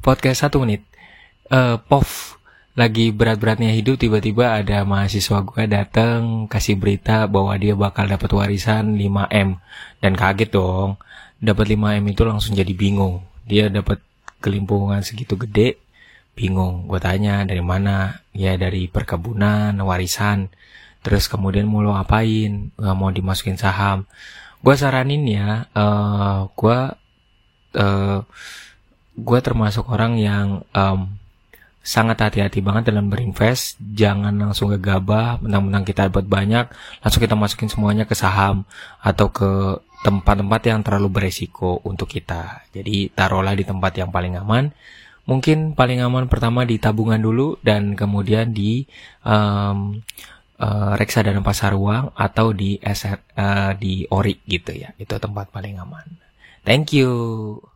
podcast satu menit. Uh, POV lagi berat-beratnya hidup tiba-tiba ada mahasiswa gue dateng kasih berita bahwa dia bakal dapat warisan 5M dan kaget dong dapat 5M itu langsung jadi bingung. Dia dapat kelimpungan segitu gede bingung. Gue tanya dari mana? Ya dari perkebunan warisan. Terus kemudian mau lo apain? Nggak mau dimasukin saham? Gue saranin ya uh, gue uh, gue termasuk orang yang um, sangat hati-hati banget dalam berinvest. Jangan langsung gegabah, menang-menang kita dapat banyak, langsung kita masukin semuanya ke saham atau ke tempat-tempat yang terlalu beresiko untuk kita. Jadi taruhlah di tempat yang paling aman. Mungkin paling aman pertama di tabungan dulu dan kemudian di um, uh, reksadana pasar uang atau di aset uh, di ori gitu ya. Itu tempat paling aman. Thank you.